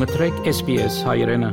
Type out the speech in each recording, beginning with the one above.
մտրեք SPS հայրենը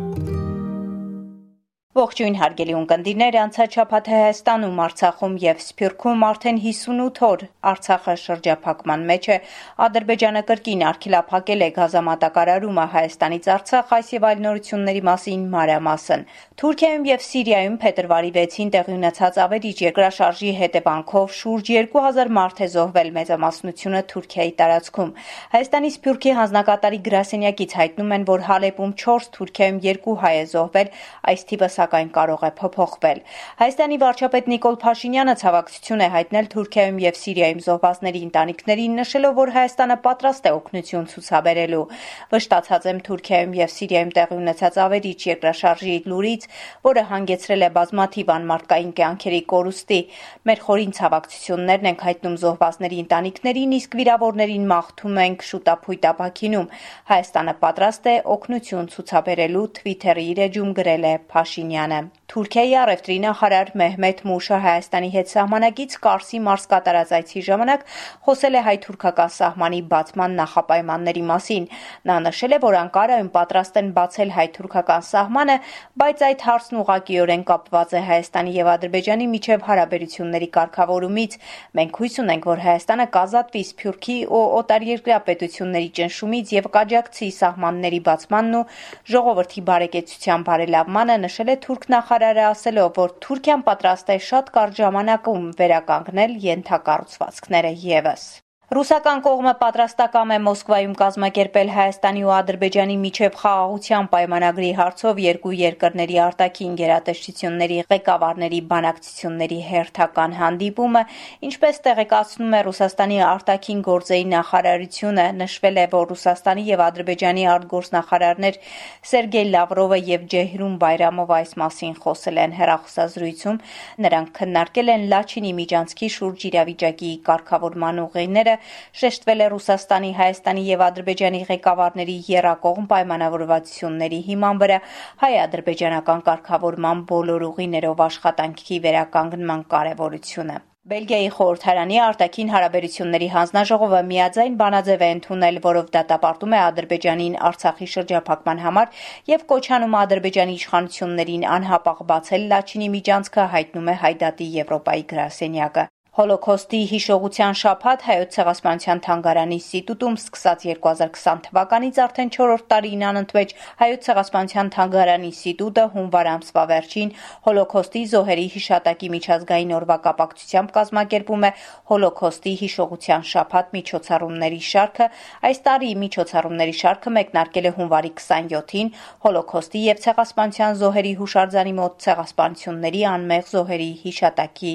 Ողջույն հարգելի ունկնդիրներ, անցած շաբաթ Հայաստանում, Արցախում եւ Սփյուռքում արդեն 58 օր Արցախը շրջափակման մեջ է։ Ադրբեջանը կրկին արգելափակել է գազամատակարարումը Հայաստանից Արցախ այս եւ այլ նորությունների մասին մանրամասն։ Թուրքիայում եւ Սիրիայում փետրվարի 6-ին տեղի ունեցած ավերիչ երկրաշարժի հետևանքով շուրջ 2000 մարդ է զոհվել մեծամասնությունը Թուրքիայի տարածքում։ Հայաստանի Սփյուռքի հանձնակատարի գրասենյակից հայտնում են, որ Հալեպում 4, Թուրքիայում 2 հայ է զոհվել, այս թիվը սակայն կարող է փոփոխվել։ Հայաստանի վարչապետ Նիկոլ Փաշինյանը ցավակցություն է հայտնել Թուրքիայում եւ Սիրիայում զոհվածների ընտանիքներին, նշելով, որ Հայաստանը պատրաստ է օգնություն ցուցաբերելու։ Վշտացած եմ Թուրքիայում եւ Սիրիայում տեղի ունեցած ավերիչ երկրաշարժի լուրից, որը հանգեցրել է բազմաթիվ անմարդկային կյանքերի կորուստի։ Մեր խորին ցավակցություններն ենք հայտնում զոհվածների ընտանիքներին, իսկ վիրավորներին մաղթում ենք շուտապույտ ապակինում։ Հայաստանը պատրաստ է օգնություն ցուցաբերելու Twitter-ի իր էջում գրել է Փաշինյանը։ Փաշինյանը։ Թուրքիայի առևտրի նախարար Մեհմեդ Մուշը Հայաստանի հետ սահմանակից Կարսի մարզ կատարած այցի ժամանակ խոսել է հայ-թուրքական սահմանի բացման նախապայմանների մասին։ Նա նշել է, որ Անկարայում պատրաստ են բացել հայ-թուրքական սահմանը, բայց այդ հարցն ուղղակիորեն կապված է Հայաստանի եւ Ադրբեջանի միջև հարաբերությունների կարգավորումից։ Մենք հույս ունենք, որ Հայաստանը կազատվի Սփյուռքի ու օտարերկրյա պետությունների ճնշումից եւ կաջակցի սահմանների բացմանն ու ժողովրդի բարեկեցության բարելավմանը, նշել է թուրք նախարարը ասելով, որ Թուրքիան պատրաստ է շատ կարճ ժամանակում վերականգնել ենթակառուցվածքները ևս։ Ռուսական կողմը պատրաստակամ է Մոսկվայում կազմակերպել Հայաստանի ու Ադրբեջանի միջև խաղաղության պայմանագրի հարցով երկու երկրների արտաքին գերատեսչությունների ղեկավարների բանակցությունների հերթական հանդիպումը, ինչպես տեղեկացնում է Ռուսաստանի արտաքին գործերի նախարարությունը, նշվել է, որ Ռուսաստանի եւ Ադրբեջանի արտգործնախարարներ Սերգեյ Լավրովը եւ Ջեհրում Բայրամով այս մասին խոսել են հերախոսազրույցում։ Նրանք քննարկել են Լաչինի միջանցքի շուրջ իրավիճակի կարգավորման ուղիները շեշտվել է Ռուսաստանի, Հայաստանի եւ Ադրբեջանի ղեկավարների եռակողմ պայմանավորվածությունների հիման վրա հայ-ադրբեջանական կարգավորման բոլոր ուղիներով աշխատանքի վերականգնման կարևորությունը։ Բելգիայի խորհրդարանի արտաքին հարաբերությունների հանձնաժողովը միաձայն բանաձև է ընդունել, որով դատապարտում է Ադրբեջանին Արցախի շրջափակման համար եւ կոչանում Ադրբեջանի իշխանություններին անհապաղ բացել Լաչինի միջանցքը, հայտնում է Հայդատի Եվրոպայի գրասենյակը։ Հոլոքոստի հիշողության շաբաթ Հայոց ցեղասպանության թանգարանի Ինստիտուտում սկսած 2020 թվականից արդեն 4-րդ տարին անընդմեջ Հայոց ցեղասպանության թանգարանի Ինստիտուտը հունվար ամսվա վերջին Հոլոքոստի զոհերի հիշատակի միջազգային օրվա կապակցությամբ կազմակերպում է Հոլոքոստի հիշողության շաբաթ միջոցառումների շարքը։ Այս տարի միջոցառումների շարքը մեկնարկել է հունվարի 27-ին Հոլոքոստի եւ ցեղասպանության զոհերի հուշարձանի մոտ ցեղասպանությունների անմեղ զոհերի հիշատակի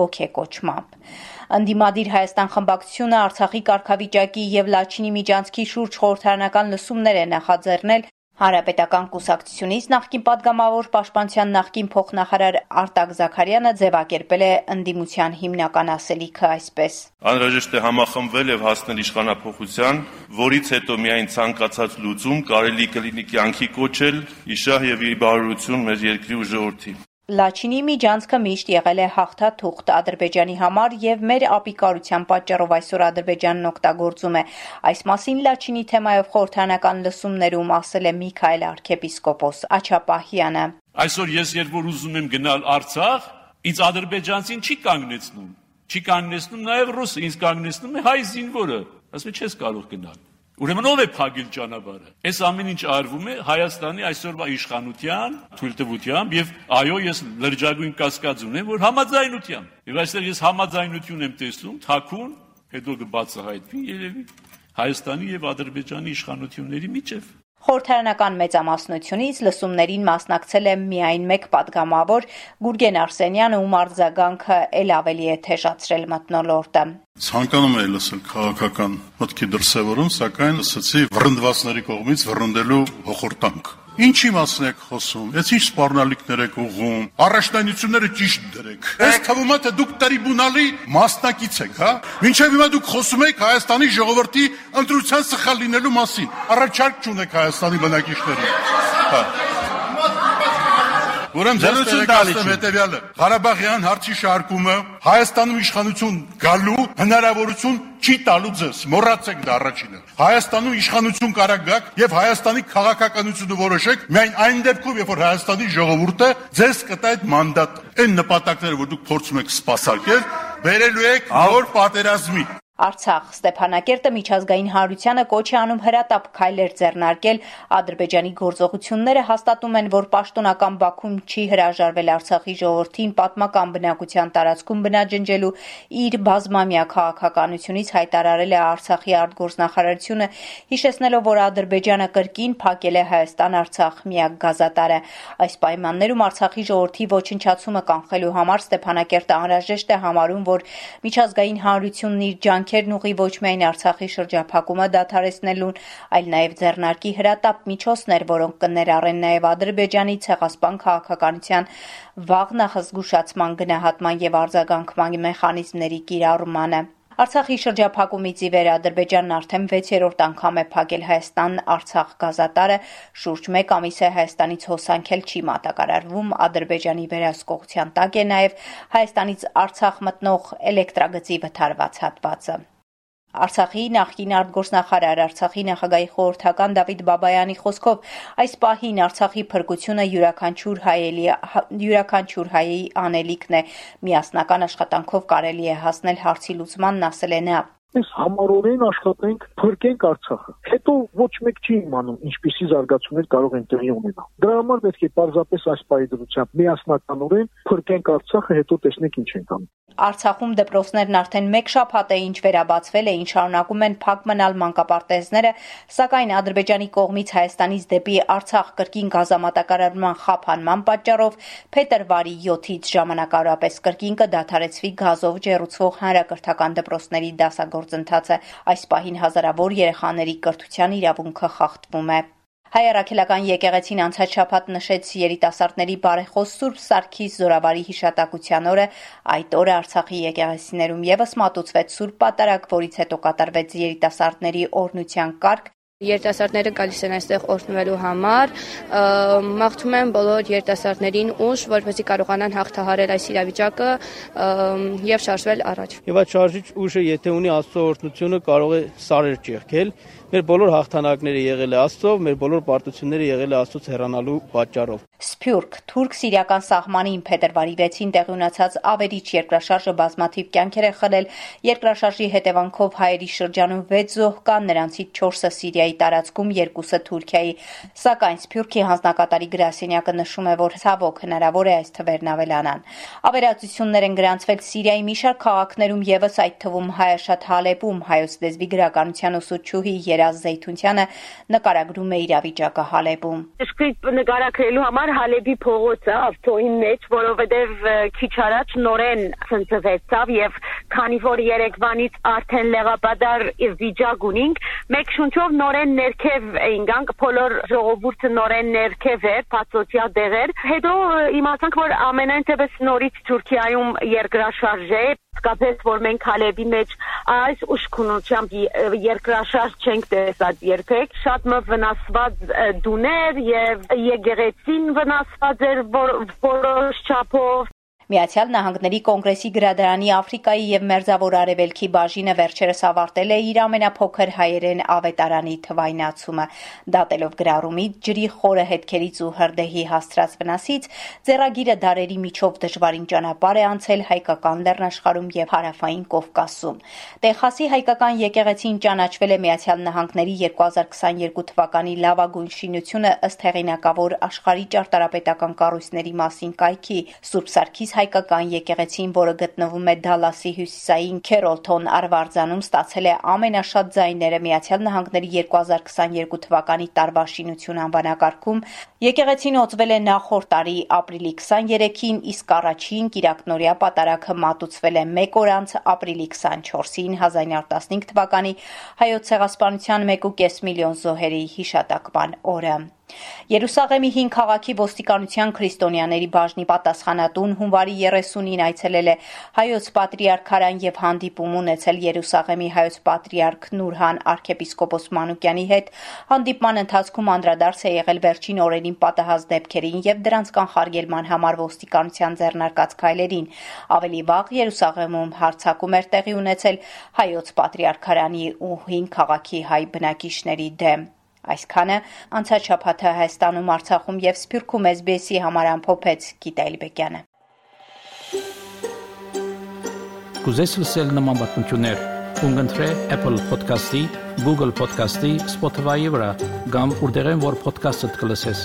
ոգեկոչմամբ։ Ընդդիմադիր Հայաստան խմբակցությունը Արցախի կարգավիճակի եւ Լաչինի միջանցքի շուրջ խորհրդարանական լսումներ է նախաձեռնել Հանրապետական կուսակցությունից նախկին падգամավոր Պաշտպանության նախկին փոխնախարար Արտակ Զաքարյանը ձևակերպել է ընդդիմության հիմնական ասելիքը այսպես. Անհրաժեշտ է համախմբվել եւ հասնել իշխանապողության, որից հետո միայն ցանկացած լուծում կարելի կլինի կյանքի կոչել, իշահ եւ իր բարօրություն մեր երկրի ու ժողովրդի։ Լաչինի միջանցքը միշտ եղել է հաղթաթուղթ Ադրբեջանի համար եւ մեր ապիկարության պատճառով այսօր Ադրբեջանն օգտագործում է։ Այս մասին Լաչինի թեմայով խորհրդանական լսումներում ասել է Միքայել arczepiskopos Աչապահյանը։ Այսօր ես երբ որ ուզում եմ գնալ Արցախ, ինձ ադրբեջանցին չի կանգնեցնում։ Չի կանգնեցնում նաեւ ռուսը, ինձ կանգնեցնում է հայ զինվորը։ Ասում չես կարող գնալ։ Ուրեմն ով է փակել ճանապարհը։ Այս ամեն ինչ արվում է Հայաստանի այսօրվա իշխանության թույլտվությամբ եւ այո ես լրջագույն կասկած ունեմ, որ համաձայնությամբ։ Եվ այստեղ ես համաձայնություն եմ տեսնում թաքուն, հետո կբացահայտվի երևի Հայաստանի եւ Ադրբեջանի իշխանությունների միջև։ Խորհրդարանական մեծամասնությունից լսումներին մասնակցել է միայն մեկ падգամավոր Գուրգեն Արսենյանը, ում արձագանքը ել ավելի է թեժացրել մտնոլորտը։ Ցանկանում էի լսել քաղաքական մտքի դրսևորում, սակայն լսեցի վրընդվածների կողմից վրընդելու հոխորտանք։ Ինչի մասն եք խոսում։ Էս ինչ սպառնալիքներ եք ուղում։ Առաջնայնությունները ճիշտ դրեք։ Այս թվում է թե դուք տրիբունալի մասնակից եք, հա։ Մինչև հիմա դուք խոսում եք Հայաստանի ժողովրդի ընտրության սխալ լինելու մասին։ Առաջարկ չունեք Հայաստանի բնակիչներին։ Հա։ Ուրեմն զերուցին տալիս հետեւյալը. Ղարաբաղյան հարցի շարկումը Հայաստանում իշխանություն գալու հնարավորություն չի տալու ձեզ։ Մոռացեք դա առաջինը։ Հայաստանում իշխանություն կարող գաք եւ Հայաստանի քաղաքականությունը որոշեք միայն այն դեպքում, երբ որ Հայաստանի ժողովուրդը ձեզ կտա այդ մանդատը։ Այն նպատակները, որ դուք փորձում եք սпасարկել, վերելու եք նոր պատերազմի։ Արցախ. Ստեփանակերտը միջազգային հանրությանը կոչ է անում հրատապ քայլեր ձեռնարկել Ադրբեջանի գործողությունները հաստատում են, որ պաշտոնական Բաքուն չի հրաժարվել Արցախի ժողովրդին պատմական բնակության տարածքում բնաջնջելու իր բազմամյա քաղաքականությունից հայտարարել է Արցախի արտգործնախարարությունը, հիշեցնելով, որ Ադրբեջանը կրկին փակել է Հայաստան-Արցախ միակ գազատարը։ Այս պայմաններում Արցախի ժողովրդի ոչնչացումը կանխելու համար Ստեփանակերտը անհրաժեշտ է համարում, որ միջազգային հանրությունն իր ջանք ջանքերն ուղի ոչ միայն Արցախի շրջափակումը դադարեցնելուն, այլ նաև ձեռնարկի հրատապ միջոցներ, որոնք կներառեն նաև Ադրբեջանի ցեղասպան քաղաքականության վաղ նախազգուշացման, գնահատման եւ արձագանքման մեխանիզմների կիրառմանը։ Արցախի շրջափակումից ի վեր Ադրբեջանն արդեն 6-րդ անգամ է փակել Հայաստան-Արցախ գազատարը, շուրջ 1 ամիս է Հայաստանից հոսանքել չի մատակարարվում, Ադրբեջանի վերահսկողության տակ է նաև Հայաստանից Արցախ մտնող էլեկտրագծի վթարված հատվածը։ Արցախի նախկին արտգործնախարար Արցախի նախագահի խորհրդական Դավիթ Բաբայանի խոսքով այս պահին Արցախի փրկությունը յուրաքանչյուր հայելի յուրաքանչյուր հայի անելիքն է միասնական աշխատանքով կարելի է հասնել հարցի լուծմանն ասել է նա Մենք համառորեն աշխատենք փրկենք Արցախը։ Հետո ոչ մեկ չի իմանում ինչպիսի զարգացումներ կարող են տեղի ունենալ։ Դրա համար պետք է պարզապես այս պահի դրությամբ միասնականորեն փրկենք Արցախը, հետո տեսնենք ինչ ենք անում։ Արցախում դպրոցներն արդեն 1 շաբաթ է ինչ վերաբացվել էին, շարունակում են փակ մնալ մանկապարտեզները, սակայն Ադրբեջանի կողմից Հայաստանից դեպի Արցախ կրկին գազամատակարարման խափանման պատճառով փետրվարի 7-ից ժամանակավորապես կրկին կդադարեցվի գազով ջերուցվող հանրակրթական դպրոցների դասագործընթացը։ Այս պահին հազարավոր երեխաների կրթության իրավունքը խախտվում է։ Հայ առաքելական եկեղեցին անցած շաբաթ նշեց երիտասարդների բարեխոս Սուրբ Սարգիս Զորավարի հիշատակության օրը։ Այդ օրը Արցախի եկեղեցիներում եւս մատուցվեց Սուրբ Պատարագ, որից հետո կատարվեց երիտասարդների օրնության կարգ, Երիտասարդները գալիս են այստեղ օրհնվելու համար։ Մաղթում եմ բոլոր երիտասարդներին ուժ, որպեսզի կարողանան հաղթահարել այս իրավիճակը եւ շարժվել առաջ։ Եվ այդ շարժիչ ուժը, եթե ունի Աստծո օրհնությունը, կարող է սարեր ճեղքել Մեր բոլոր հաղթանակները եղել է Աստծո, մեր բոլոր պարտությունները եղել է Աստծոց հեռանալու պատճառով։ Սփյուռք. Թուրք-սիրիական սահմանին փետրվարի 6-ին տեղի ունեցած ավերիչ երկրաշարժը բազմաթիվ կյանքեր է խլել։ Երկրաշարժի հետևանքով հայերի շրջանում 6 զոհ կան, նրանցից 4-ը Սիրիայի տարածքում, 2-ը Թուրքիայի։ Սակայն Սփյուռքի հանձնակատարի գրասենյակը նշում է, որ ցավոք հնարավոր է այս թվերն ավելանան։ Ավերածություններ են գրանցվել Սիրիայի մի շարք քաղաքներում եւս այդ թվում Հայաշատ Հալեպում հայոց լեզվի գրականության ուսուցչուհի Երազ Զեյթունյանը նկարագրում է իրավիճակը Հալեբում։ Սկիզբ նկարագրելու համար Հալեբի փողոցը ավտոյի մեջ, որովհետև քիչ առաջ նորեն ցնցվեցավ եւ քանի որ Երևանից արդեն լեղապատար վիճակ ունենք, մեկ շունչով նորեն ներքև էինք անք բոլոր ժողովուրդը նորեն ներքև էր, բացօթյա դեղեր։ Հետո իմացանք, որ ամենայն թեպս նորից Թուրքիայում երկրաշարժ է, իսկապես որ մենք Հալեբի մեջ այս ուշքունությամբ երկրաշարժ չենք տեսած երբեք շատ մը վնասված դուներ եւ եկեղեցին վնասված էր որոշ չափով Միացյալ Նահանգների Կոնգրեսի գրադարանի Աֆրիկայի եւ Մերձավոր Արևելքի բաժինը վերջերս ավարտել է իր ամենափոքր հայերեն ավետարանի թվայնացումը, դատելով գրառումից ջրի խորը հետքերից ու հրդեհի հաստրած վնասից, ձեռագիրը դարերի միջով դժվարին ճանապարհ է անցել հայկական լեռնաշխարհում եւ հարավային Կովկասում։ Տեխասի հայկական եկեղեցին ճանաչվել է Միացյալ Նահանգների 2022 թվականի լավագույն շինությունը ըստ հեղինակավոր աշխարհի ճարտարապետական կառույցների մասին կայքի Սուրբ Սարգիս հայկական եկեղեցին, որը գտնվում է Դալասի հյուսիսային Քերոլթոն արվարձանում, ստացել է ամենաշատ ձայները Միացյալ Նահանգների 2022 թվականի տարվա շինություն անվանակարգում։ Եկեղեցին օծվել է նախորդ տարի ապրիլի 23-ին, իսկ առաջին Կիրակնորիա պատարագը մատուցվել է 1 օր անց ապրիլի 24-ին 1915 թվականի հայոց ցեղասպանության 1.5 միլիոն զոհերի հիշատակման օրը։ Երուսաղեմի 5 քաղաքի ոստիկանության քրիստոնյաների բաժնի պատասխանատուն հունվարի 30-ին այցելել է հայոց պատրիարքարան եւ հանդիպում ունեցել Երուսաղեմի հայոց պատրիարք Նուրհան arczepiskopos Մանուկյանի հետ։ Հանդիպման ընթացքում անդրադարձ է եղել վերջին օրերին պատահած դեպքերին եւ դրանց կանխարգելման համար ոստիկանության ձեռնարկած քայլերին։ Ավելի վաղ Երուսաղեմում հարցակում էր տեղի ունեցել հայոց պատրիարքարանի ու 5 քաղաքի հայ բնակիչների դեմ։ Այսքանը անցած շաբաթը Հայաստանում, Արցախում եւ Սփյուռքում SBS-ի համար ամփոփեց Գիտա Էլբեկյանը։ Կուզես լսել նման բանություններ, կընտրե Apple Podcast-ի, Google Podcast-ի, Spotify-ի վրա, կամ որտեղեն որ podcast-ը դուք լսես։